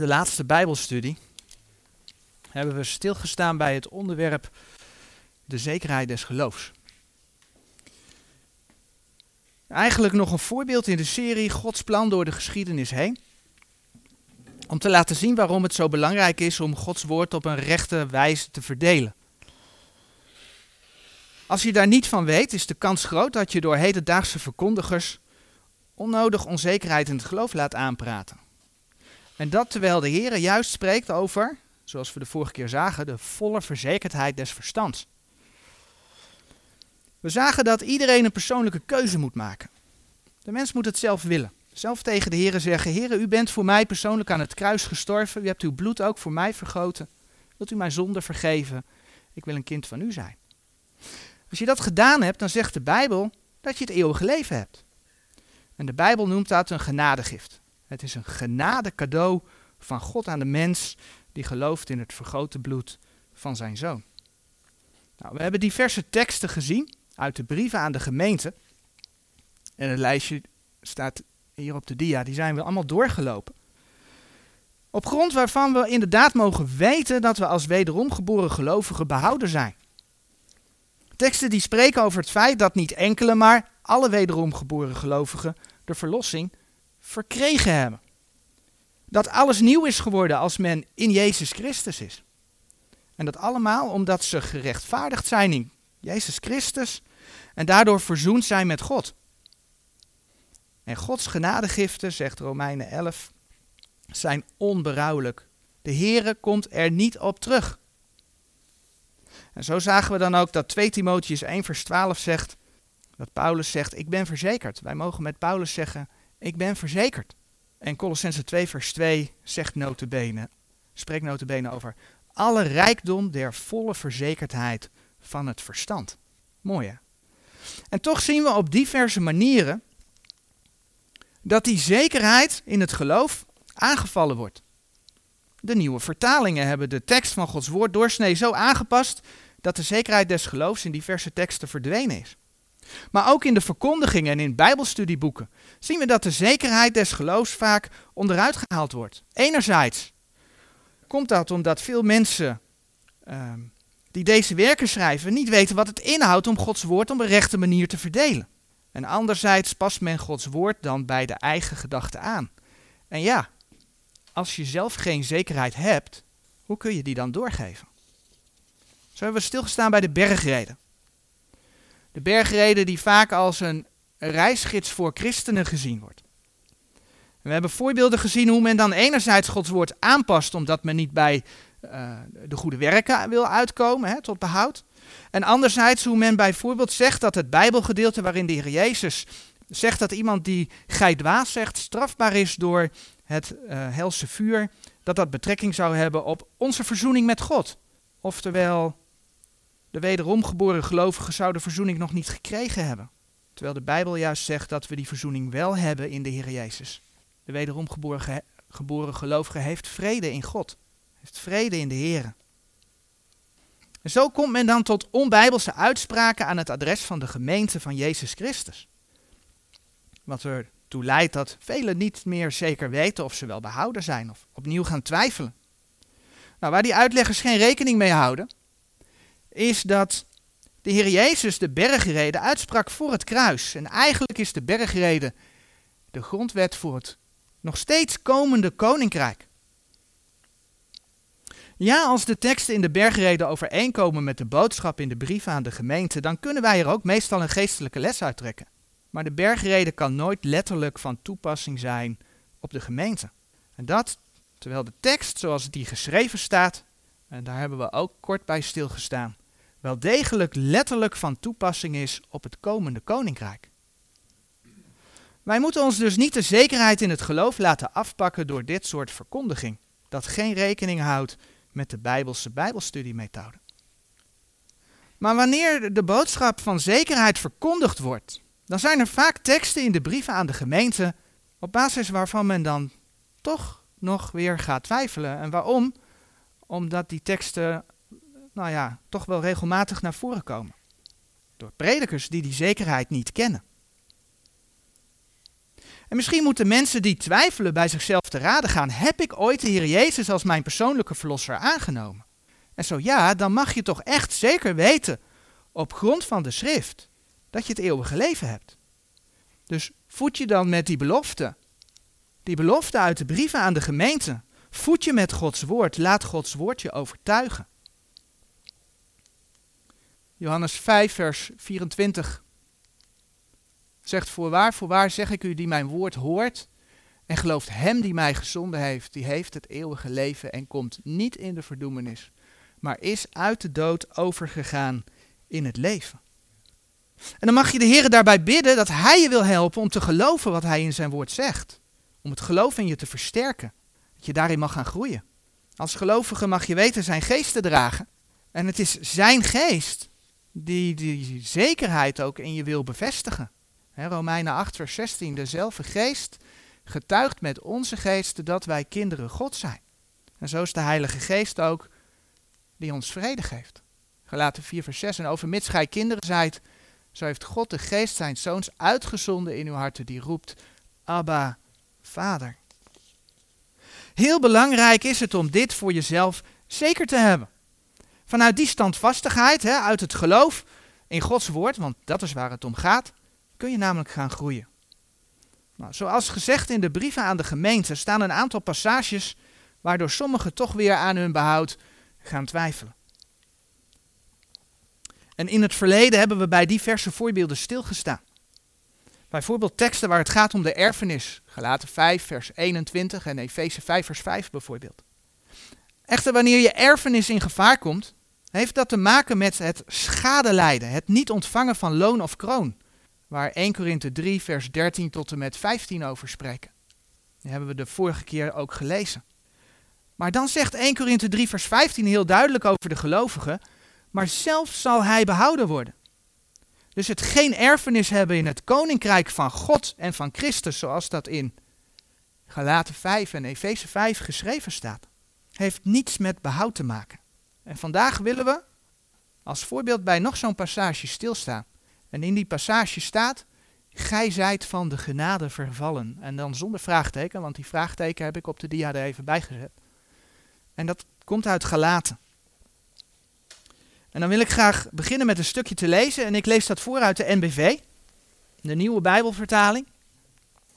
de laatste Bijbelstudie hebben we stilgestaan bij het onderwerp de zekerheid des geloofs. Eigenlijk nog een voorbeeld in de serie Gods plan door de geschiedenis heen. Om te laten zien waarom het zo belangrijk is om Gods woord op een rechte wijze te verdelen. Als je daar niet van weet, is de kans groot dat je door hedendaagse verkondigers onnodig onzekerheid in het geloof laat aanpraten. En dat terwijl de Heer juist spreekt over, zoals we de vorige keer zagen, de volle verzekerdheid des verstands. We zagen dat iedereen een persoonlijke keuze moet maken. De mens moet het zelf willen. Zelf tegen de Heer zeggen: Heer, u bent voor mij persoonlijk aan het kruis gestorven. U hebt uw bloed ook voor mij vergoten. Wilt u mijn zonde vergeven? Ik wil een kind van u zijn. Als je dat gedaan hebt, dan zegt de Bijbel dat je het eeuwige leven hebt. En de Bijbel noemt dat een genadegift. Het is een genade cadeau van God aan de mens die gelooft in het vergrote bloed van zijn zoon. Nou, we hebben diverse teksten gezien uit de brieven aan de gemeente. En het lijstje staat hier op de dia, die zijn we allemaal doorgelopen. Op grond waarvan we inderdaad mogen weten dat we als wederom geboren gelovigen behouden zijn. Teksten die spreken over het feit dat niet enkele, maar alle wederom geboren gelovigen de verlossing verkregen hebben. Dat alles nieuw is geworden als men in Jezus Christus is. En dat allemaal omdat ze gerechtvaardigd zijn in Jezus Christus en daardoor verzoend zijn met God. En Gods genadegiften, zegt Romeinen 11, zijn onberouwelijk. De Heere komt er niet op terug. En zo zagen we dan ook dat 2 Timotheus 1 vers 12 zegt, dat Paulus zegt, ik ben verzekerd. Wij mogen met Paulus zeggen, ik ben verzekerd. En Colossense 2 vers 2 zegt notabene, spreekt notabene over alle rijkdom der volle verzekerdheid van het verstand. Mooi hè? En toch zien we op diverse manieren dat die zekerheid in het geloof aangevallen wordt. De nieuwe vertalingen hebben de tekst van Gods woord doorsnee zo aangepast dat de zekerheid des geloofs in diverse teksten verdwenen is. Maar ook in de verkondigingen en in bijbelstudieboeken zien we dat de zekerheid des geloofs vaak onderuit gehaald wordt. Enerzijds komt dat omdat veel mensen uh, die deze werken schrijven niet weten wat het inhoudt om Gods woord op een rechte manier te verdelen. En anderzijds past men Gods woord dan bij de eigen gedachten aan. En ja, als je zelf geen zekerheid hebt, hoe kun je die dan doorgeven? Zo hebben we stilgestaan bij de bergreden. De bergreden die vaak als een reisgids voor christenen gezien wordt. we hebben voorbeelden gezien hoe men dan enerzijds Gods woord aanpast omdat men niet bij uh, de goede werken wil uitkomen, hè, tot behoud. En anderzijds hoe men bijvoorbeeld zegt dat het Bijbelgedeelte waarin de Heer Jezus zegt dat iemand die gij dwaas zegt strafbaar is door het uh, helse vuur, dat dat betrekking zou hebben op onze verzoening met God. Oftewel, de wederom geboren gelovigen zouden verzoening nog niet gekregen hebben. Terwijl de Bijbel juist zegt dat we die verzoening wel hebben in de Heer Jezus. De wederom geboren, geboren gelovige heeft vrede in God. Heeft vrede in de Heer. En zo komt men dan tot onbijbelse uitspraken aan het adres van de gemeente van Jezus Christus. Wat ertoe leidt dat velen niet meer zeker weten of ze wel behouden zijn of opnieuw gaan twijfelen. Nou, waar die uitleggers geen rekening mee houden, is dat de Heer Jezus de bergreden uitsprak voor het kruis. En eigenlijk is de bergreden de grondwet voor het nog steeds komende koninkrijk. Ja, als de teksten in de bergreden overeenkomen met de boodschap in de brieven aan de gemeente, dan kunnen wij er ook meestal een geestelijke les uit trekken. Maar de bergreden kan nooit letterlijk van toepassing zijn op de gemeente. En dat terwijl de tekst zoals die geschreven staat, en daar hebben we ook kort bij stilgestaan, wel degelijk letterlijk van toepassing is op het komende koninkrijk. Wij moeten ons dus niet de zekerheid in het geloof laten afpakken door dit soort verkondiging, dat geen rekening houdt met de Bijbelse Bijbelstudiemethode. Maar wanneer de boodschap van zekerheid verkondigd wordt, dan zijn er vaak teksten in de brieven aan de gemeente op basis waarvan men dan toch nog weer gaat twijfelen. En waarom? Omdat die teksten, nou ja, toch wel regelmatig naar voren komen. Door predikers die die zekerheid niet kennen. En misschien moeten mensen die twijfelen bij zichzelf te raden gaan: heb ik ooit de Heer Jezus als mijn persoonlijke verlosser aangenomen? En zo ja, dan mag je toch echt zeker weten, op grond van de schrift, dat je het eeuwige leven hebt. Dus voed je dan met die belofte, die belofte uit de brieven aan de gemeente, voed je met Gods woord, laat Gods woord je overtuigen. Johannes 5, vers 24 zegt: Voorwaar, voorwaar zeg ik u die mijn woord hoort en gelooft hem die mij gezonden heeft, die heeft het eeuwige leven en komt niet in de verdoemenis, maar is uit de dood overgegaan in het leven. En dan mag je de Heer daarbij bidden dat Hij je wil helpen om te geloven wat Hij in zijn woord zegt. Om het geloof in je te versterken. Dat je daarin mag gaan groeien. Als gelovige mag je weten zijn geest te dragen. En het is zijn geest die die zekerheid ook in je wil bevestigen. He, Romeinen 8, vers 16. Dezelfde geest getuigt met onze geest dat wij kinderen God zijn. En zo is de Heilige Geest ook die ons vrede geeft. Gelaten 4, vers 6. En overmits gij kinderen zijt, zo heeft God de geest zijn zoons uitgezonden in uw harten, die roept, Abba, Vader. Heel belangrijk is het om dit voor jezelf zeker te hebben. Vanuit die standvastigheid, hè, uit het geloof in Gods woord, want dat is waar het om gaat, kun je namelijk gaan groeien. Nou, zoals gezegd in de brieven aan de gemeente staan een aantal passages waardoor sommigen toch weer aan hun behoud gaan twijfelen. En in het verleden hebben we bij diverse voorbeelden stilgestaan. Bijvoorbeeld teksten waar het gaat om de erfenis. Galaten 5, vers 21 en Efeze 5, vers 5 bijvoorbeeld. Echter, wanneer je erfenis in gevaar komt, heeft dat te maken met het schadelijden, het niet ontvangen van loon of kroon. Waar 1 Korinthe 3, vers 13 tot en met 15 over spreken. Die hebben we de vorige keer ook gelezen. Maar dan zegt 1 Korinthe 3, vers 15 heel duidelijk over de gelovigen maar zelf zal hij behouden worden. Dus het geen erfenis hebben in het koninkrijk van God en van Christus, zoals dat in Galaten 5 en Efeze 5 geschreven staat, heeft niets met behoud te maken. En vandaag willen we als voorbeeld bij nog zo'n passage stilstaan. En in die passage staat, gij zijt van de genade vervallen. En dan zonder vraagteken, want die vraagteken heb ik op de dia er even bijgezet. En dat komt uit Galaten. En dan wil ik graag beginnen met een stukje te lezen. En ik lees dat voor uit de NBV, de nieuwe Bijbelvertaling,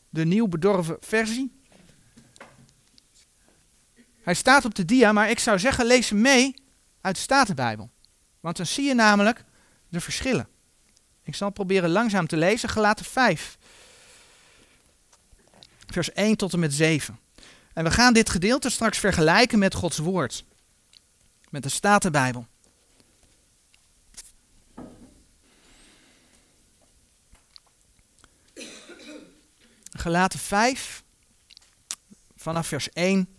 de nieuw bedorven versie. Hij staat op de dia, maar ik zou zeggen, lees hem mee uit de Statenbijbel. Want dan zie je namelijk de verschillen. Ik zal proberen langzaam te lezen. Gelaten 5, vers 1 tot en met 7. En we gaan dit gedeelte straks vergelijken met Gods woord. Met de Statenbijbel. Gelaten 5, vanaf vers 1.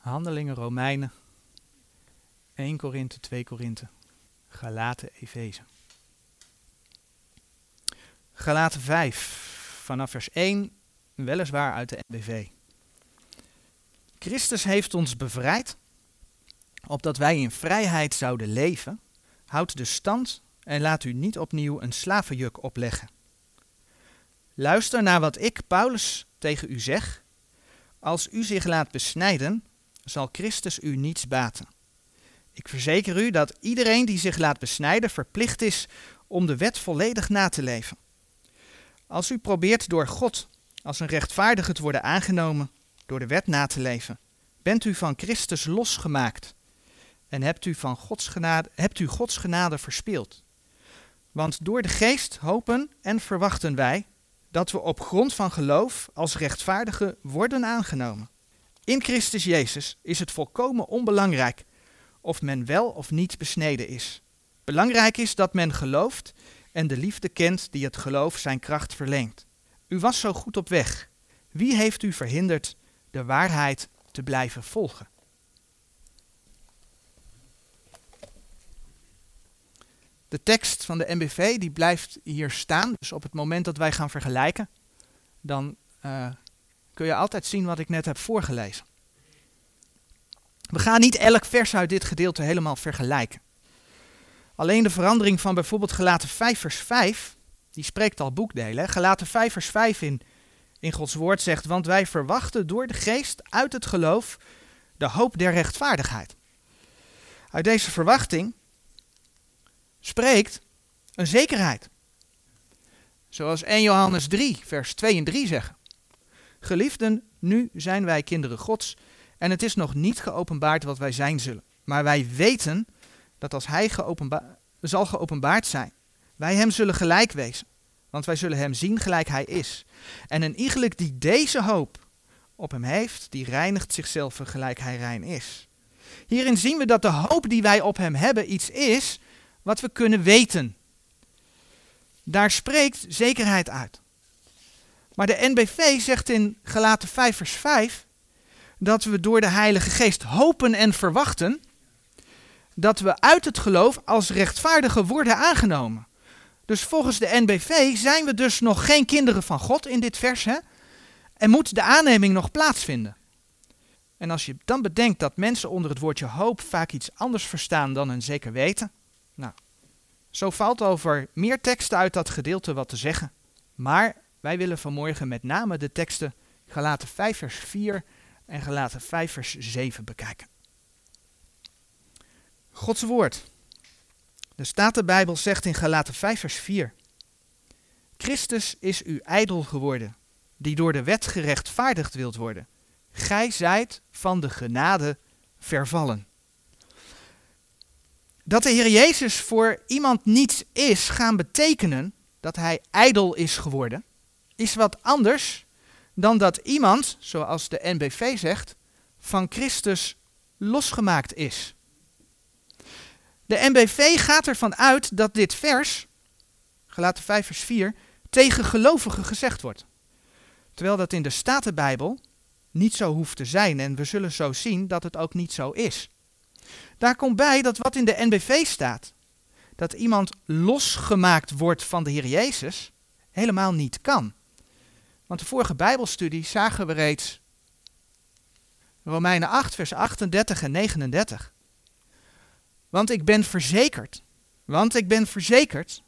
Handelingen, Romeinen, 1 Korinthe, 2 Korinthe, Galaten, Efeze. Galaten 5, vanaf vers 1, weliswaar uit de NBV. Christus heeft ons bevrijd, opdat wij in vrijheid zouden leven. Houd de stand en laat u niet opnieuw een slavenjuk opleggen. Luister naar wat ik, Paulus, tegen u zeg. Als u zich laat besnijden, zal Christus u niets baten. Ik verzeker u dat iedereen die zich laat besnijden verplicht is om de wet volledig na te leven. Als u probeert door God als een rechtvaardige te worden aangenomen door de wet na te leven, bent u van Christus losgemaakt en hebt u, van Gods genade, hebt u Gods genade verspeeld. Want door de geest hopen en verwachten wij dat we op grond van geloof als rechtvaardigen worden aangenomen. In Christus Jezus is het volkomen onbelangrijk of men wel of niet besneden is. Belangrijk is dat men gelooft en de liefde kent die het geloof zijn kracht verleent. U was zo goed op weg. Wie heeft u verhinderd de waarheid te blijven volgen? De tekst van de MBV die blijft hier staan. Dus op het moment dat wij gaan vergelijken, dan uh, kun je altijd zien wat ik net heb voorgelezen. We gaan niet elk vers uit dit gedeelte helemaal vergelijken. Alleen de verandering van bijvoorbeeld gelaten 5 vers 5, die spreekt al boekdelen. Gelaten 5 vers 5 in, in Gods woord zegt, want wij verwachten door de geest uit het geloof de hoop der rechtvaardigheid. Uit deze verwachting spreekt een zekerheid. Zoals 1 Johannes 3, vers 2 en 3 zeggen. Geliefden, nu zijn wij kinderen Gods en het is nog niet geopenbaard wat wij zijn zullen. Maar wij weten dat als Hij zal geopenbaard zijn, wij Hem zullen gelijk wezen. Want wij zullen Hem zien gelijk Hij is. En een iegelijk die deze hoop op Hem heeft, die reinigt zichzelf gelijk Hij rein is. Hierin zien we dat de hoop die wij op Hem hebben iets is wat we kunnen weten. Daar spreekt zekerheid uit. Maar de NBV zegt in Galaten 5 vers 5 dat we door de Heilige Geest hopen en verwachten dat we uit het geloof als rechtvaardigen worden aangenomen. Dus volgens de NBV zijn we dus nog geen kinderen van God in dit vers hè? en moet de aanneming nog plaatsvinden. En als je dan bedenkt dat mensen onder het woordje hoop vaak iets anders verstaan dan een zeker weten, nou, zo valt over meer teksten uit dat gedeelte wat te zeggen. Maar wij willen vanmorgen met name de teksten Galaten 5 vers 4 en Galaten 5 vers 7 bekijken. Gods woord. De Statenbijbel zegt in Galaten 5 vers 4. Christus is uw ijdel geworden, die door de wet gerechtvaardigd wilt worden. Gij zijt van de genade vervallen. Dat de Heer Jezus voor iemand niets is gaan betekenen dat hij ijdel is geworden, is wat anders dan dat iemand, zoals de NBV zegt, van Christus losgemaakt is. De NBV gaat ervan uit dat dit vers, gelaten 5 vers 4, tegen gelovigen gezegd wordt. Terwijl dat in de Statenbijbel niet zo hoeft te zijn en we zullen zo zien dat het ook niet zo is. Daar komt bij dat wat in de NBV staat, dat iemand losgemaakt wordt van de Heer Jezus, helemaal niet kan. Want de vorige Bijbelstudie zagen we reeds Romeinen 8, vers 38 en 39. Want ik ben verzekerd, want ik ben verzekerd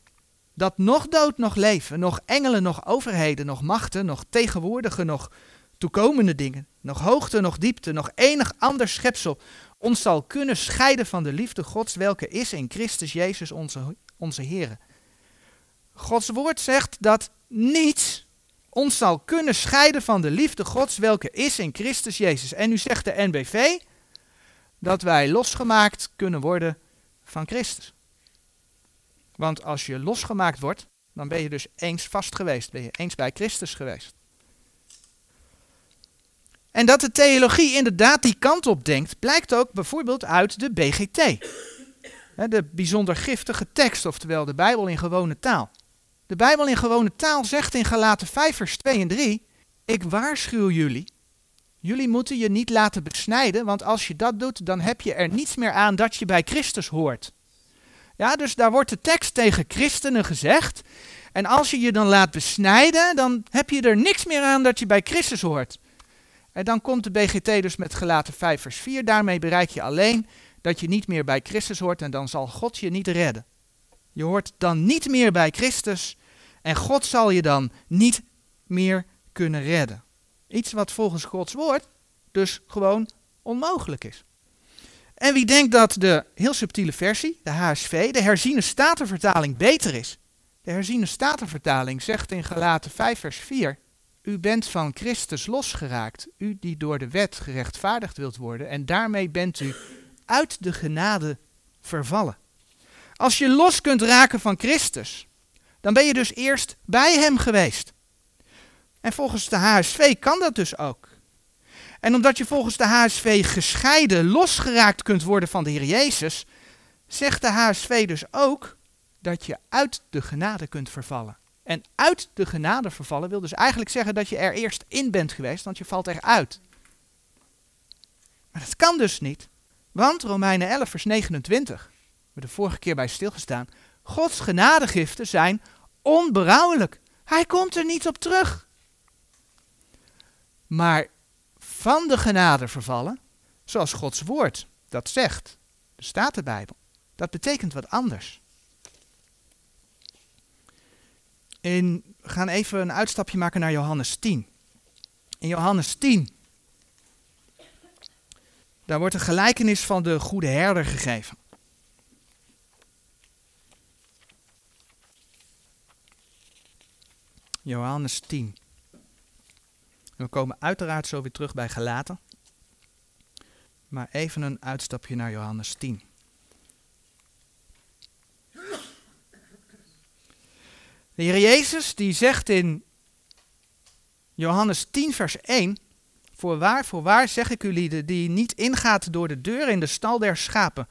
dat nog dood, nog leven, nog engelen, nog overheden, nog machten, nog tegenwoordige, nog toekomende dingen, nog hoogte, nog diepte, nog enig ander schepsel ons zal kunnen scheiden van de liefde Gods, welke is in Christus Jezus onze, onze Heer. Gods woord zegt dat niets ons zal kunnen scheiden van de liefde Gods, welke is in Christus Jezus. En nu zegt de NBV dat wij losgemaakt kunnen worden van Christus. Want als je losgemaakt wordt, dan ben je dus eens vast geweest, ben je eens bij Christus geweest. En dat de theologie inderdaad die kant op denkt, blijkt ook bijvoorbeeld uit de BGT. De bijzonder giftige tekst, oftewel de Bijbel in gewone taal. De Bijbel in gewone taal zegt in Galaten 5 vers 2 en 3, ik waarschuw jullie, jullie moeten je niet laten besnijden, want als je dat doet, dan heb je er niets meer aan dat je bij Christus hoort. Ja, dus daar wordt de tekst tegen christenen gezegd. En als je je dan laat besnijden, dan heb je er niks meer aan dat je bij Christus hoort. En dan komt de BGT dus met gelaten 5 vers 4. Daarmee bereik je alleen dat je niet meer bij Christus hoort en dan zal God je niet redden. Je hoort dan niet meer bij Christus en God zal je dan niet meer kunnen redden. Iets wat volgens Gods woord dus gewoon onmogelijk is. En wie denkt dat de heel subtiele versie, de HSV, de herziene statenvertaling beter is? De herziene statenvertaling zegt in Galaten 5 vers 4, u bent van Christus losgeraakt, u die door de wet gerechtvaardigd wilt worden, en daarmee bent u uit de genade vervallen. Als je los kunt raken van Christus, dan ben je dus eerst bij Hem geweest. En volgens de HSV kan dat dus ook. En omdat je volgens de HSV gescheiden, losgeraakt kunt worden van de Heer Jezus, zegt de HSV dus ook dat je uit de genade kunt vervallen. En uit de genade vervallen wil dus eigenlijk zeggen dat je er eerst in bent geweest, want je valt eruit. Maar dat kan dus niet, want Romeinen 11, vers 29, we de vorige keer bij stilgestaan, Gods genadegiften zijn onberouwelijk. Hij komt er niet op terug. Maar van de genade vervallen, zoals Gods woord dat zegt, staat de Bijbel, dat betekent wat anders. In, we gaan even een uitstapje maken naar Johannes 10. In Johannes 10, daar wordt een gelijkenis van de goede herder gegeven. Johannes 10. we komen uiteraard zo weer terug bij Galaten. Maar even een uitstapje naar Johannes 10. De Heer Jezus die zegt in Johannes 10 vers 1, Voorwaar, voorwaar zeg ik u lieden, die niet ingaat door de deur in de stal der schapen,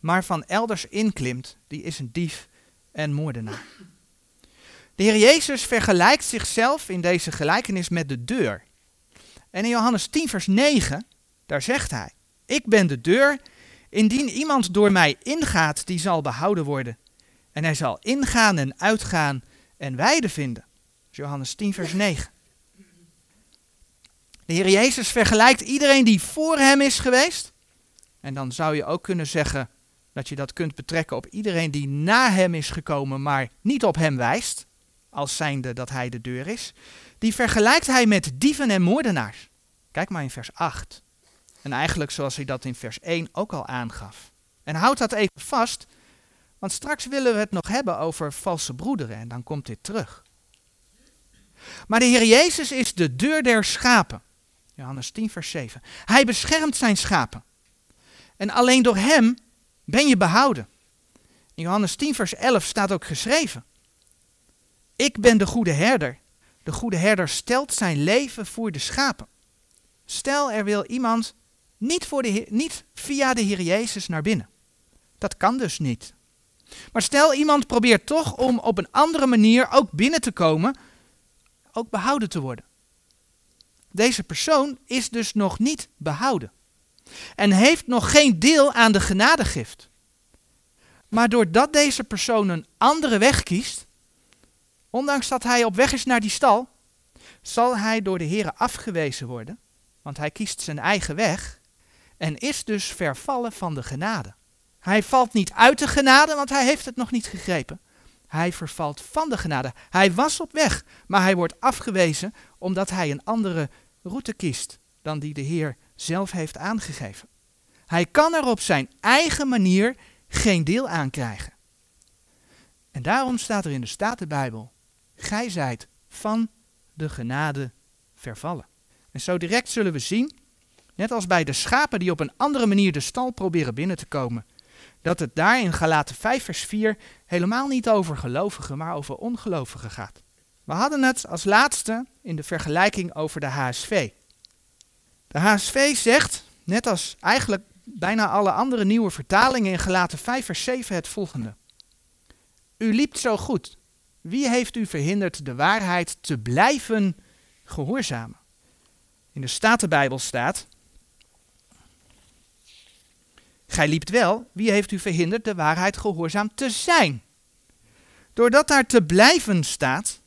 maar van elders inklimt, die is een dief en moordenaar. De Heer Jezus vergelijkt zichzelf in deze gelijkenis met de deur. En in Johannes 10 vers 9, daar zegt hij, ik ben de deur, indien iemand door mij ingaat, die zal behouden worden. En hij zal ingaan en uitgaan en weide vinden. Johannes 10 vers 9. De Heer Jezus vergelijkt iedereen die voor hem is geweest. En dan zou je ook kunnen zeggen dat je dat kunt betrekken op iedereen die na hem is gekomen, maar niet op hem wijst, als zijnde dat hij de deur is. Die vergelijkt hij met dieven en moordenaars. Kijk maar in vers 8. En eigenlijk zoals hij dat in vers 1 ook al aangaf. En houd dat even vast, want straks willen we het nog hebben over valse broederen en dan komt dit terug. Maar de Heer Jezus is de deur der schapen. Johannes 10, vers 7. Hij beschermt zijn schapen. En alleen door hem ben je behouden. In Johannes 10, vers 11 staat ook geschreven. Ik ben de goede herder. De goede herder stelt zijn leven voor de schapen. Stel er wil iemand niet, voor de, niet via de Heer Jezus naar binnen. Dat kan dus niet. Maar stel iemand probeert toch om op een andere manier ook binnen te komen, ook behouden te worden. Deze persoon is dus nog niet behouden en heeft nog geen deel aan de genadegift. Maar doordat deze persoon een andere weg kiest, ondanks dat hij op weg is naar die stal, zal hij door de Heer afgewezen worden, want hij kiest zijn eigen weg en is dus vervallen van de genade. Hij valt niet uit de genade, want hij heeft het nog niet gegrepen. Hij vervalt van de genade. Hij was op weg, maar hij wordt afgewezen omdat hij een andere route kiest dan die de Heer zelf heeft aangegeven. Hij kan er op zijn eigen manier geen deel aan krijgen. En daarom staat er in de Statenbijbel: Gij zijt van de genade vervallen. En zo direct zullen we zien, net als bij de schapen die op een andere manier de stal proberen binnen te komen, dat het daar in Galaten 5 vers 4 helemaal niet over gelovigen, maar over ongelovigen gaat. We hadden het als laatste in de vergelijking over de HSV. De HSV zegt, net als eigenlijk bijna alle andere nieuwe vertalingen in Galaten 5 vers 7 het volgende. U liep zo goed. Wie heeft u verhinderd de waarheid te blijven gehoorzamen? In de Statenbijbel staat, Gij liept wel, wie heeft u verhinderd de waarheid gehoorzaam te zijn? Doordat daar te blijven staat,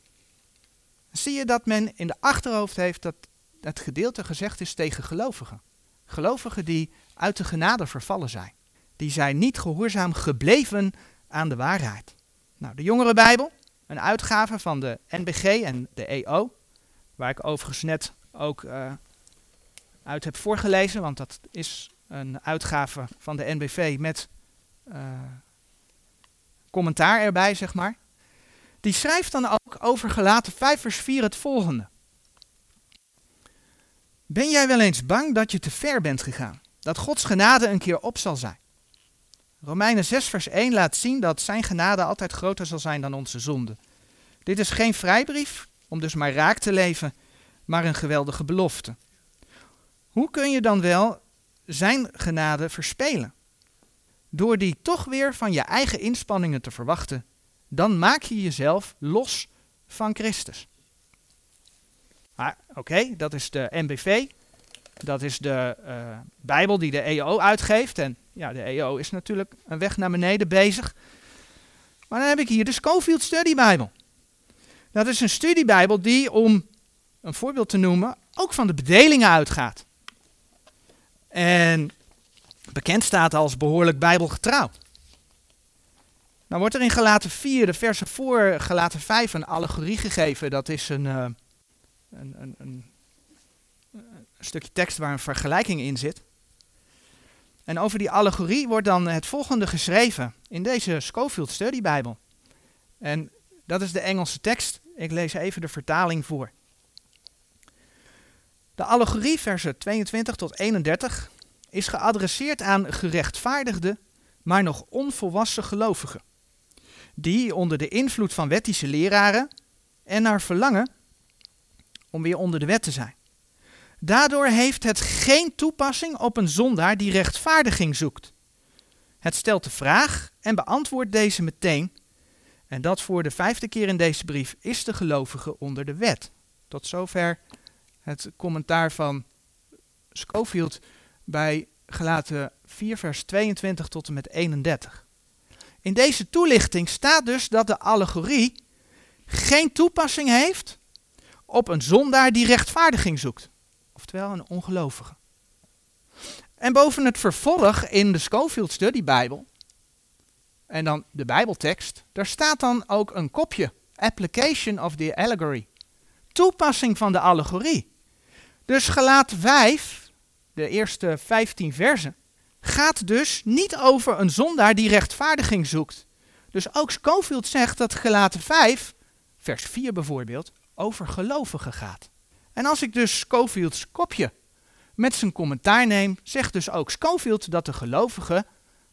zie je dat men in de achterhoofd heeft dat het gedeelte gezegd is tegen gelovigen. Gelovigen die uit de genade vervallen zijn. Die zijn niet gehoorzaam gebleven aan de waarheid. Nou, de Jongere Bijbel, een uitgave van de NBG en de EO, waar ik overigens net ook uh, uit heb voorgelezen, want dat is een uitgave van de NBV met uh, commentaar erbij, zeg maar. Die schrijft dan ook over gelaten 5 vers 4 het volgende. Ben jij wel eens bang dat je te ver bent gegaan? Dat Gods genade een keer op zal zijn? Romeinen 6 vers 1 laat zien dat zijn genade altijd groter zal zijn dan onze zonde. Dit is geen vrijbrief om dus maar raak te leven, maar een geweldige belofte. Hoe kun je dan wel zijn genade verspelen? Door die toch weer van je eigen inspanningen te verwachten, dan maak je jezelf los van Christus. Maar oké, dat is de MBV. Dat is de uh, Bijbel die de EO uitgeeft. En ja, de EO is natuurlijk een weg naar beneden bezig. Maar dan heb ik hier de Schofield Study Bijbel. Dat is een studiebijbel die, om een voorbeeld te noemen, ook van de bedelingen uitgaat. En bekend staat als behoorlijk bijbelgetrouw. Nou wordt er in Galaten 4, de versen voor Galaten 5, een allegorie gegeven. Dat is een, uh, een, een, een, een stukje tekst waar een vergelijking in zit. En over die allegorie wordt dan het volgende geschreven in deze Schofield Study Bijbel. En dat is de Engelse tekst. Ik lees even de vertaling voor. De allegorie, versen 22 tot 31, is geadresseerd aan gerechtvaardigde, maar nog onvolwassen gelovigen. Die onder de invloed van wettische leraren en naar verlangen om weer onder de wet te zijn. Daardoor heeft het geen toepassing op een zondaar die rechtvaardiging zoekt. Het stelt de vraag en beantwoordt deze meteen. En dat voor de vijfde keer in deze brief is de gelovige onder de wet. Tot zover het commentaar van Schofield bij gelaten 4 vers 22 tot en met 31. In deze toelichting staat dus dat de allegorie geen toepassing heeft op een zondaar die rechtvaardiging zoekt oftewel een ongelovige. En boven het vervolg in de Schofield Study Bijbel, en dan de Bijbeltekst, daar staat dan ook een kopje, Application of the Allegory, toepassing van de allegorie. Dus gelaat 5, de eerste 15 versen, gaat dus niet over een zondaar die rechtvaardiging zoekt. Dus ook Schofield zegt dat gelaten 5, vers 4 bijvoorbeeld, over gelovigen gaat. En als ik dus Schofields kopje met zijn commentaar neem, zegt dus ook Schofield dat de gelovige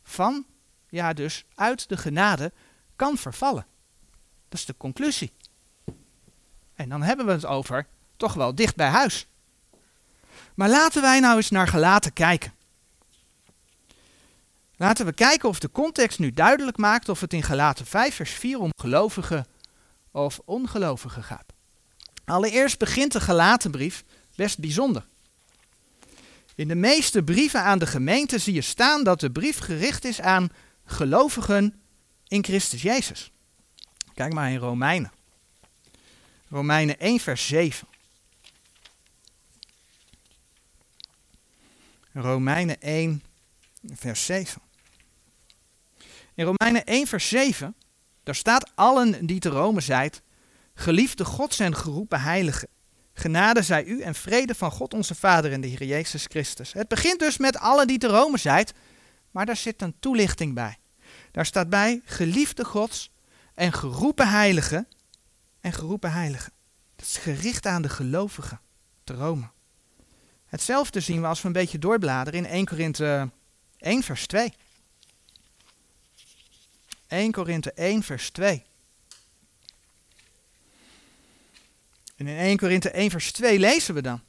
van, ja dus uit de genade, kan vervallen. Dat is de conclusie. En dan hebben we het over toch wel dicht bij huis. Maar laten wij nou eens naar gelaten kijken. Laten we kijken of de context nu duidelijk maakt of het in gelaten 5 vers 4 om gelovigen of ongelovigen gaat. Allereerst begint de gelatenbrief best bijzonder. In de meeste brieven aan de gemeente zie je staan dat de brief gericht is aan gelovigen in Christus Jezus. Kijk maar in Romeinen. Romeinen 1 vers 7. Romeinen 1 vers 7. In Romeinen 1 vers 7, daar staat allen die te Rome zijt, Geliefde Gods en geroepen heiligen. Genade zij u en vrede van God onze Vader en de Heer Jezus Christus. Het begint dus met alle die te Rome zijt, maar daar zit een toelichting bij. Daar staat bij geliefde Gods en geroepen heiligen en geroepen heiligen. Dat is gericht aan de gelovigen te Rome. Hetzelfde zien we als we een beetje doorbladeren in 1 Korinthe 1 vers 2. 1 Korinthe 1 vers 2. En in 1 Korinthe 1 vers 2 lezen we dan.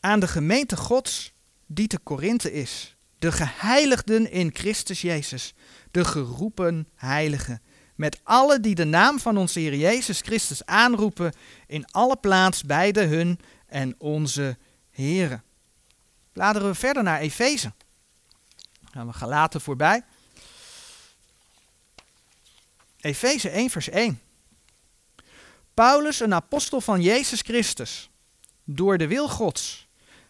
Aan de gemeente Gods die te Korinthe is, de geheiligden in Christus Jezus, de geroepen heiligen, met alle die de naam van onze Heer Jezus Christus aanroepen, in alle plaats bij de hun en onze Heren. Bladeren we verder naar Efeze. Gaan we Galaten voorbij. Efeze 1 vers 1. Paulus, een apostel van Jezus Christus, door de wil Gods,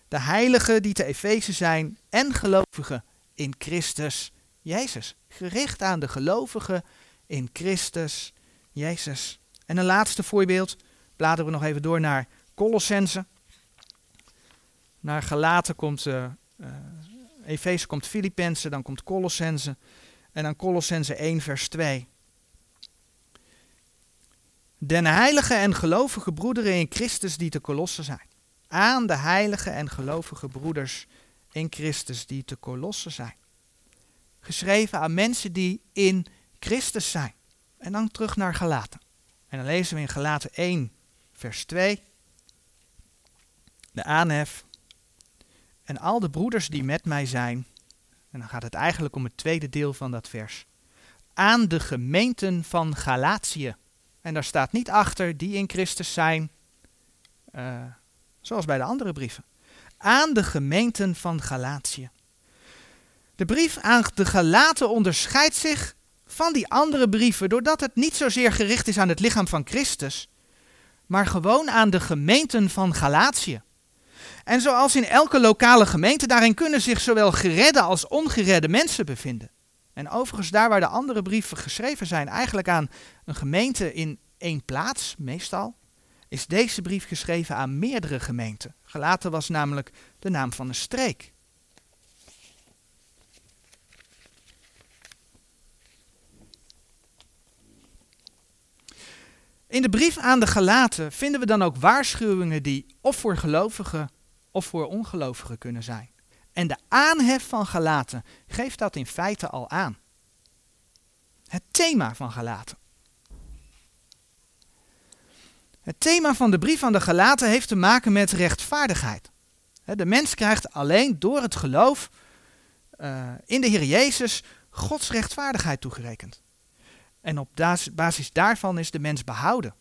de heiligen die te Efeze zijn en gelovigen in Christus Jezus. Gericht aan de gelovigen in Christus Jezus. En een laatste voorbeeld, bladeren we nog even door naar Colossense. Naar Galaten komt uh, uh, Efeze, komt Filippense, dan komt Colossense. En dan Colossense 1 vers 2. Den heilige en gelovige broederen in Christus die te kolosse zijn. Aan de heilige en gelovige broeders in Christus die te kolosse zijn. Geschreven aan mensen die in Christus zijn. En dan terug naar Galaten. En dan lezen we in Galaten 1, vers 2. De aanhef. En al de broeders die met mij zijn. En dan gaat het eigenlijk om het tweede deel van dat vers. Aan de gemeenten van Galatië en daar staat niet achter die in Christus zijn, uh, zoals bij de andere brieven. Aan de gemeenten van Galatië. De brief aan de Galaten onderscheidt zich van die andere brieven doordat het niet zozeer gericht is aan het lichaam van Christus, maar gewoon aan de gemeenten van Galatië. En zoals in elke lokale gemeente, daarin kunnen zich zowel geredde als ongeredde mensen bevinden. En overigens, daar waar de andere brieven geschreven zijn, eigenlijk aan een gemeente in één plaats, meestal, is deze brief geschreven aan meerdere gemeenten. Gelaten was namelijk de naam van een streek. In de brief aan de Galaten vinden we dan ook waarschuwingen die of voor gelovigen of voor ongelovigen kunnen zijn. En de aanhef van Galaten geeft dat in feite al aan. Het thema van Galaten. Het thema van de brief aan de Galaten heeft te maken met rechtvaardigheid. De mens krijgt alleen door het geloof uh, in de Heer Jezus Gods rechtvaardigheid toegerekend. En op basis daarvan is de mens behouden.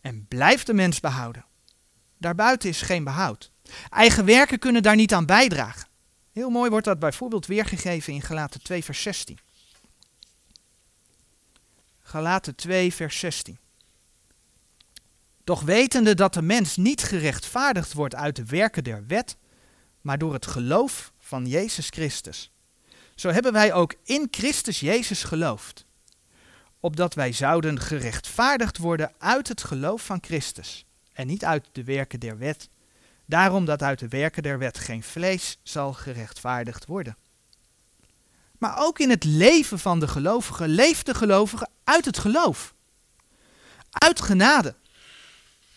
En blijft de mens behouden. Daarbuiten is geen behoud. Eigen werken kunnen daar niet aan bijdragen. Heel mooi wordt dat bijvoorbeeld weergegeven in Galaten 2 vers 16. Galaten 2 vers 16. Doch wetende dat de mens niet gerechtvaardigd wordt uit de werken der wet, maar door het geloof van Jezus Christus. Zo hebben wij ook in Christus Jezus geloofd, opdat wij zouden gerechtvaardigd worden uit het geloof van Christus en niet uit de werken der wet. Daarom dat uit de werken der wet geen vlees zal gerechtvaardigd worden. Maar ook in het leven van de gelovige leeft de gelovige uit het geloof. Uit genade.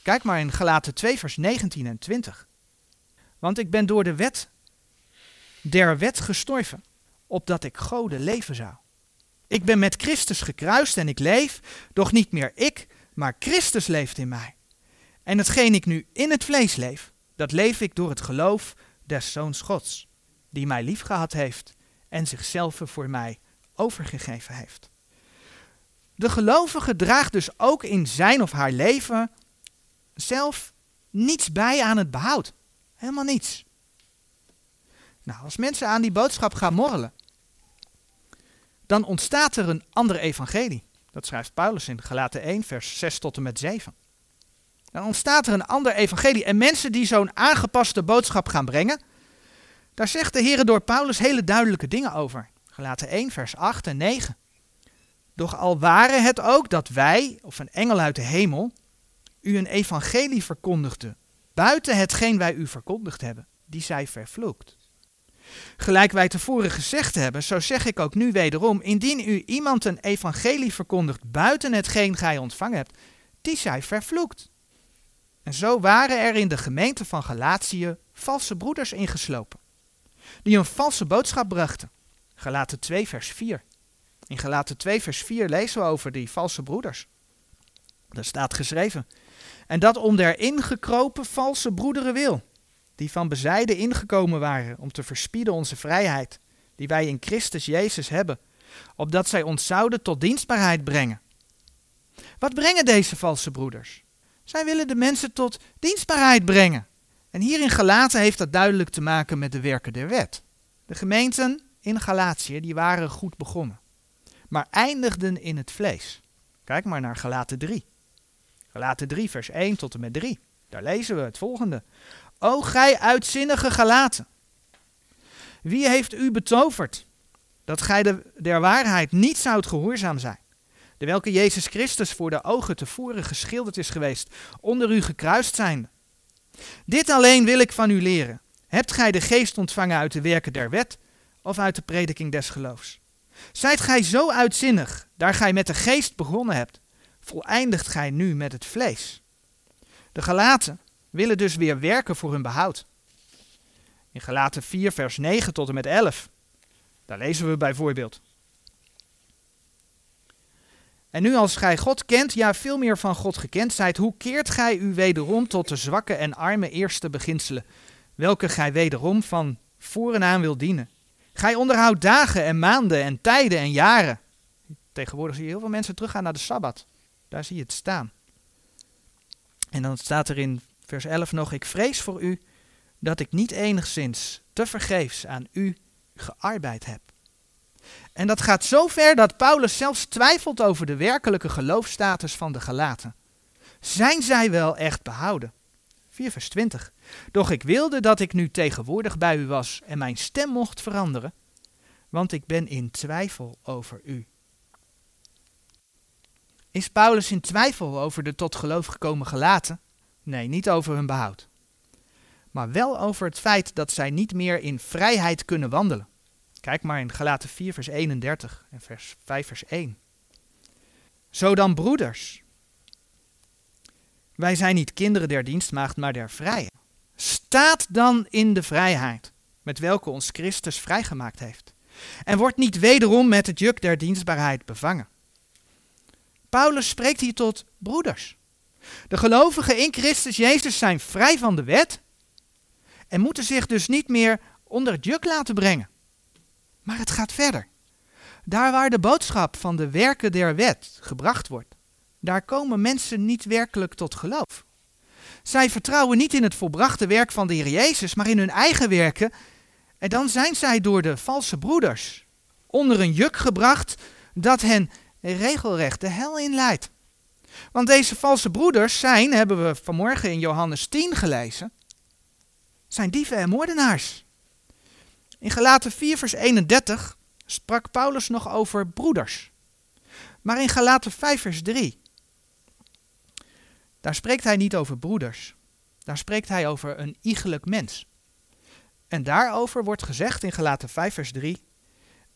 Kijk maar in Galaten 2 vers 19 en 20. Want ik ben door de wet der wet gestorven, opdat ik Gode leven zou. Ik ben met Christus gekruist en ik leef, doch niet meer ik, maar Christus leeft in mij. En hetgeen ik nu in het vlees leef, dat leef ik door het geloof des Zoons Gods, die mij liefgehad heeft en zichzelf voor mij overgegeven heeft. De gelovige draagt dus ook in zijn of haar leven zelf niets bij aan het behoud. Helemaal niets. Nou, als mensen aan die boodschap gaan morrelen, dan ontstaat er een ander evangelie. Dat schrijft Paulus in Galaten 1, vers 6 tot en met 7. Dan ontstaat er een ander evangelie. En mensen die zo'n aangepaste boodschap gaan brengen, daar zegt de Heer door Paulus hele duidelijke dingen over. Galaten 1, vers 8 en 9. Doch al waren het ook dat wij, of een engel uit de hemel, u een evangelie verkondigde, buiten hetgeen wij u verkondigd hebben, die zij vervloekt. Gelijk wij tevoren gezegd hebben, zo zeg ik ook nu wederom, indien u iemand een evangelie verkondigt buiten hetgeen gij ontvangen hebt, die zij vervloekt. En zo waren er in de gemeente van Galatië valse broeders ingeslopen, die een valse boodschap brachten. Galaten 2 vers 4. In Galaten 2 vers 4 lezen we over die valse broeders. Daar staat geschreven, en dat om der ingekropen valse broederen wil, die van bezijden ingekomen waren om te verspieden onze vrijheid, die wij in Christus Jezus hebben, opdat zij ons zouden tot dienstbaarheid brengen. Wat brengen deze valse broeders? Zij willen de mensen tot dienstbaarheid brengen. En hier in Galaten heeft dat duidelijk te maken met de werken der wet. De gemeenten in Galatië die waren goed begonnen, maar eindigden in het vlees. Kijk maar naar Galaten 3. Galaten 3, vers 1 tot en met 3. Daar lezen we het volgende. O gij uitzinnige Galaten, wie heeft u betoverd dat gij de, der waarheid niet zoudt gehoorzaam zijn? De welke Jezus Christus voor de ogen tevoren geschilderd is geweest, onder u gekruist zijn. Dit alleen wil ik van u leren. Hebt gij de geest ontvangen uit de werken der wet of uit de prediking des geloofs? Zijt gij zo uitzinnig, daar gij met de geest begonnen hebt, voleindigt gij nu met het vlees. De Galaten willen dus weer werken voor hun behoud. In Galaten 4, vers 9 tot en met 11. Daar lezen we bijvoorbeeld. En nu als gij God kent, ja veel meer van God gekend zijt, hoe keert gij u wederom tot de zwakke en arme eerste beginselen, welke gij wederom van voren aan wilt dienen? Gij onderhoudt dagen en maanden en tijden en jaren. Tegenwoordig zie je heel veel mensen teruggaan naar de Sabbat. Daar zie je het staan. En dan staat er in vers 11 nog: Ik vrees voor u dat ik niet enigszins te vergeefs aan u gearbeid heb. En dat gaat zo ver dat Paulus zelfs twijfelt over de werkelijke geloofstatus van de Galaten. Zijn zij wel echt behouden? 4 vers 20. Doch ik wilde dat ik nu tegenwoordig bij u was en mijn stem mocht veranderen, want ik ben in twijfel over u. Is Paulus in twijfel over de tot geloof gekomen gelaten? Nee, niet over hun behoud. Maar wel over het feit dat zij niet meer in vrijheid kunnen wandelen. Kijk maar in Galaten 4, vers 31 en vers 5, vers 1. Zo dan, broeders. Wij zijn niet kinderen der dienstmaagd, maar der vrije. Staat dan in de vrijheid, met welke ons Christus vrijgemaakt heeft. En wordt niet wederom met het juk der dienstbaarheid bevangen. Paulus spreekt hier tot broeders. De gelovigen in Christus Jezus zijn vrij van de wet en moeten zich dus niet meer onder het juk laten brengen. Maar het gaat verder. Daar waar de boodschap van de werken der wet gebracht wordt, daar komen mensen niet werkelijk tot geloof. Zij vertrouwen niet in het volbrachte werk van de Heer Jezus, maar in hun eigen werken. En dan zijn zij door de valse broeders onder een juk gebracht dat hen regelrecht de hel inleidt. Want deze valse broeders zijn, hebben we vanmorgen in Johannes 10 gelezen, zijn dieven en moordenaars. In Galaten 4 vers 31 sprak Paulus nog over broeders. Maar in Galaten 5 vers 3, daar spreekt hij niet over broeders. Daar spreekt hij over een iegelijk mens. En daarover wordt gezegd in Galaten 5 vers 3,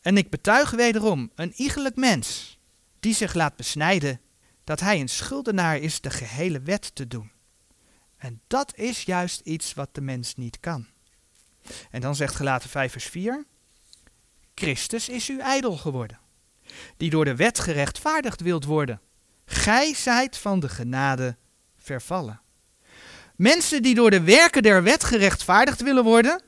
en ik betuig wederom een iegelijk mens die zich laat besnijden, dat hij een schuldenaar is de gehele wet te doen. En dat is juist iets wat de mens niet kan. En dan zegt gelaten 5 vers 4, Christus is uw ijdel geworden, die door de wet gerechtvaardigd wilt worden. Gij zijt van de genade vervallen. Mensen die door de werken der wet gerechtvaardigd willen worden,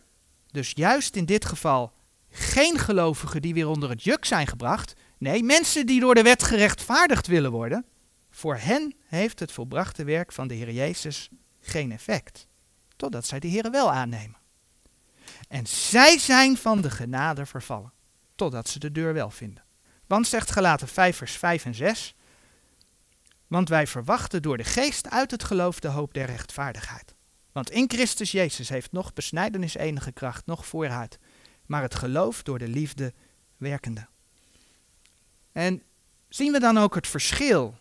dus juist in dit geval geen gelovigen die weer onder het juk zijn gebracht, nee, mensen die door de wet gerechtvaardigd willen worden, voor hen heeft het volbrachte werk van de Heer Jezus geen effect, totdat zij de Heer wel aannemen. En zij zijn van de genade vervallen, totdat ze de deur wel vinden. Want zegt gelaten 5 vers 5 en 6, want wij verwachten door de geest uit het geloof de hoop der rechtvaardigheid. Want in Christus Jezus heeft nog besnijdenis enige kracht, nog vooruit, maar het geloof door de liefde werkende. En zien we dan ook het verschil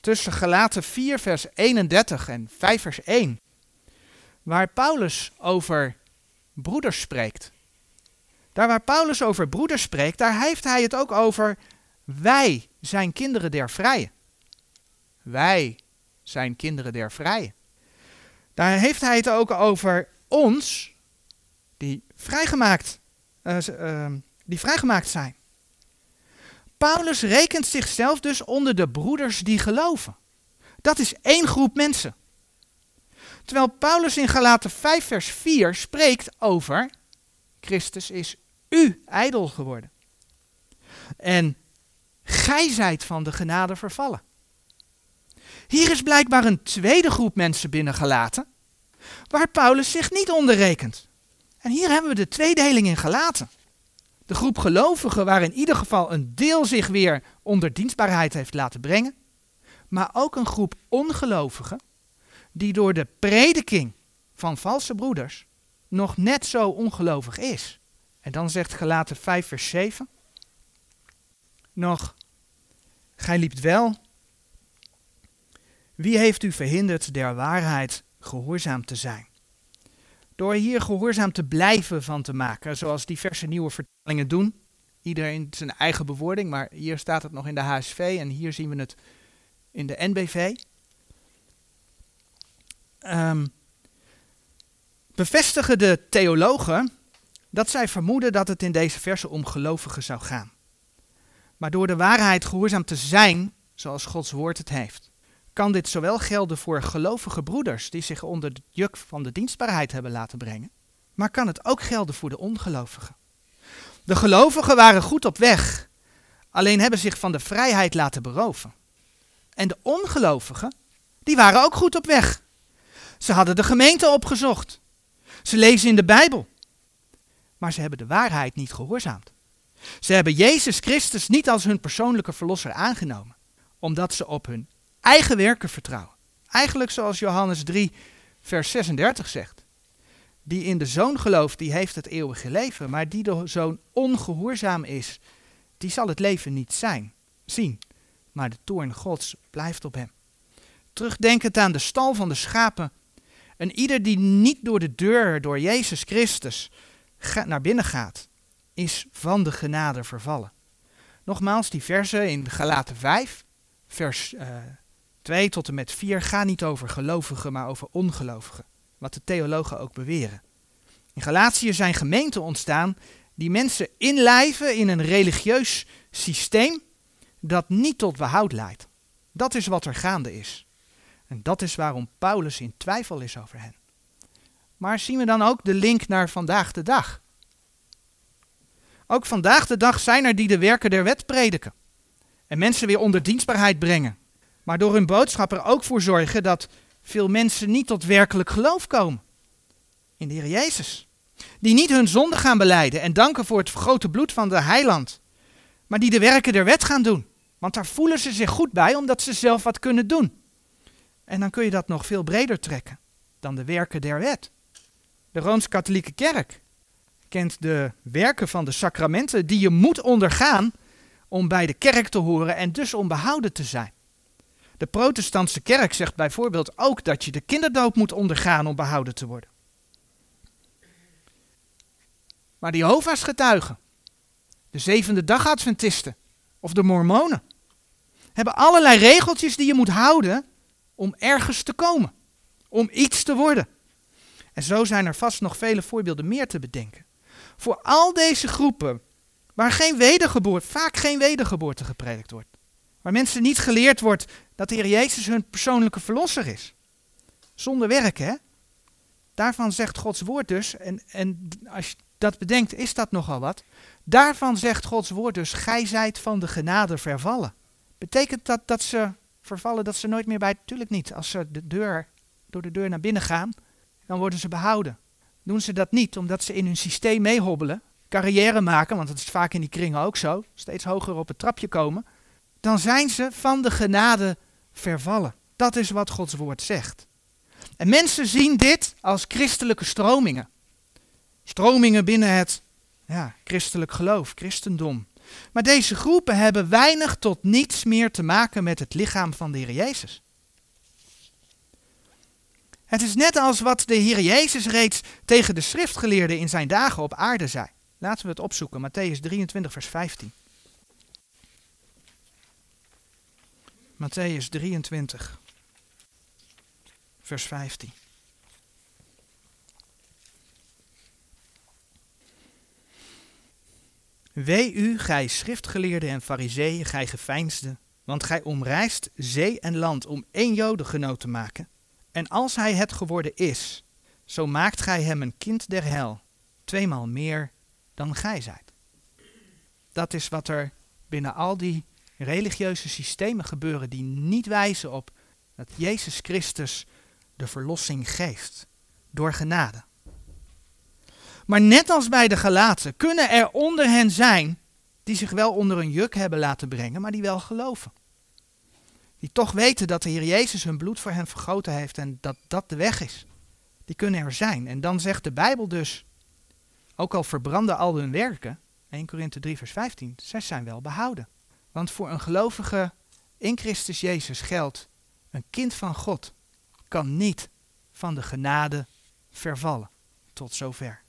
tussen Galaten 4 vers 31 en 5 vers 1, waar Paulus over broeders spreekt. Daar waar Paulus over broeders spreekt, daar heeft hij het ook over wij zijn kinderen der vrije. Wij zijn kinderen der vrije. Daar heeft hij het ook over ons, die vrijgemaakt, uh, die vrijgemaakt zijn. Paulus rekent zichzelf dus onder de broeders die geloven. Dat is één groep mensen. Terwijl Paulus in Galaten 5 vers 4 spreekt over Christus is u ijdel geworden. En gij zijt van de genade vervallen. Hier is blijkbaar een tweede groep mensen binnengelaten, waar Paulus zich niet onder rekent. En hier hebben we de tweedeling in gelaten. De groep gelovigen waar in ieder geval een deel zich weer onder dienstbaarheid heeft laten brengen, maar ook een groep ongelovigen die door de prediking van valse broeders nog net zo ongelovig is. En dan zegt gelaten 5 vers 7 nog, gij liept wel. Wie heeft u verhinderd der waarheid gehoorzaam te zijn? Door hier gehoorzaam te blijven van te maken, zoals diverse nieuwe vertalingen doen. Iedereen zijn eigen bewoording, maar hier staat het nog in de HSV en hier zien we het in de NBV. Um, bevestigen de theologen dat zij vermoeden dat het in deze verse om gelovigen zou gaan. Maar door de waarheid gehoorzaam te zijn, zoals Gods woord het heeft, kan dit zowel gelden voor gelovige broeders die zich onder het juk van de dienstbaarheid hebben laten brengen, maar kan het ook gelden voor de ongelovigen. De gelovigen waren goed op weg, alleen hebben zich van de vrijheid laten beroven. En de ongelovigen, die waren ook goed op weg. Ze hadden de gemeente opgezocht. Ze lezen in de Bijbel. Maar ze hebben de waarheid niet gehoorzaamd. Ze hebben Jezus Christus niet als hun persoonlijke verlosser aangenomen, omdat ze op hun eigen werken vertrouwen. Eigenlijk zoals Johannes 3, vers 36 zegt. die in de zoon gelooft, die heeft het eeuwige leven. Maar die de zoon ongehoorzaam is, die zal het leven niet zijn, zien. Maar de toorn gods blijft op hem. Terugdenkend aan de stal van de schapen. En ieder die niet door de deur, door Jezus Christus, naar binnen gaat, is van de genade vervallen. Nogmaals, die versen in Galaten 5, vers uh, 2 tot en met 4 gaan niet over gelovigen, maar over ongelovigen. Wat de theologen ook beweren. In Galatië zijn gemeenten ontstaan die mensen inlijven in een religieus systeem dat niet tot behoud leidt. Dat is wat er gaande is. En dat is waarom Paulus in twijfel is over hen. Maar zien we dan ook de link naar vandaag de dag? Ook vandaag de dag zijn er die de werken der wet prediken. En mensen weer onder dienstbaarheid brengen. Maar door hun boodschap er ook voor zorgen dat veel mensen niet tot werkelijk geloof komen. In de Heer Jezus. Die niet hun zonde gaan beleiden en danken voor het grote bloed van de heiland. Maar die de werken der wet gaan doen. Want daar voelen ze zich goed bij omdat ze zelf wat kunnen doen. En dan kun je dat nog veel breder trekken dan de werken der wet. De Rooms-Katholieke Kerk kent de werken van de sacramenten die je moet ondergaan om bij de kerk te horen en dus om behouden te zijn. De protestantse kerk zegt bijvoorbeeld ook dat je de kinderdoop moet ondergaan om behouden te worden. Maar de Jehovah's getuigen, de zevende dagadventisten of de mormonen, hebben allerlei regeltjes die je moet houden om ergens te komen, om iets te worden. En zo zijn er vast nog vele voorbeelden meer te bedenken. Voor al deze groepen waar geen wedergeboorte, vaak geen wedergeboorte gepredikt wordt. Waar mensen niet geleerd wordt dat de Heer Jezus hun persoonlijke verlosser is. Zonder werk, hè? Daarvan zegt Gods woord dus, en, en als je dat bedenkt, is dat nogal wat. Daarvan zegt Gods woord dus, gij zijt van de genade vervallen. Betekent dat dat ze vervallen, dat ze nooit meer bij, natuurlijk niet. Als ze de deur, door de deur naar binnen gaan, dan worden ze behouden. Doen ze dat niet omdat ze in hun systeem meehobbelen, carrière maken, want dat is vaak in die kringen ook zo, steeds hoger op het trapje komen, dan zijn ze van de genade vervallen. Dat is wat Gods woord zegt. En mensen zien dit als christelijke stromingen. Stromingen binnen het ja, christelijk geloof, christendom. Maar deze groepen hebben weinig tot niets meer te maken met het lichaam van de Heer Jezus. Het is net als wat de Heer Jezus reeds tegen de schriftgeleerden in zijn dagen op aarde zei. Laten we het opzoeken, Matthäus 23, vers 15. Matthäus 23, vers 15. Wee u, gij schriftgeleerden en fariseeën, gij geveinsden, want gij omreist zee en land om één jodengenoot te maken. En als hij het geworden is, zo maakt gij hem een kind der hel, tweemaal meer dan gij zijt. Dat is wat er binnen al die religieuze systemen gebeuren die niet wijzen op dat Jezus Christus de verlossing geeft door genade. Maar net als bij de Galaten kunnen er onder hen zijn die zich wel onder een juk hebben laten brengen, maar die wel geloven. Die toch weten dat de Heer Jezus hun bloed voor hen vergoten heeft en dat dat de weg is. Die kunnen er zijn. En dan zegt de Bijbel dus, ook al verbranden al hun werken, 1 Korinthe 3 vers 15, zij zijn wel behouden. Want voor een gelovige in Christus Jezus geldt, een kind van God kan niet van de genade vervallen. Tot zover.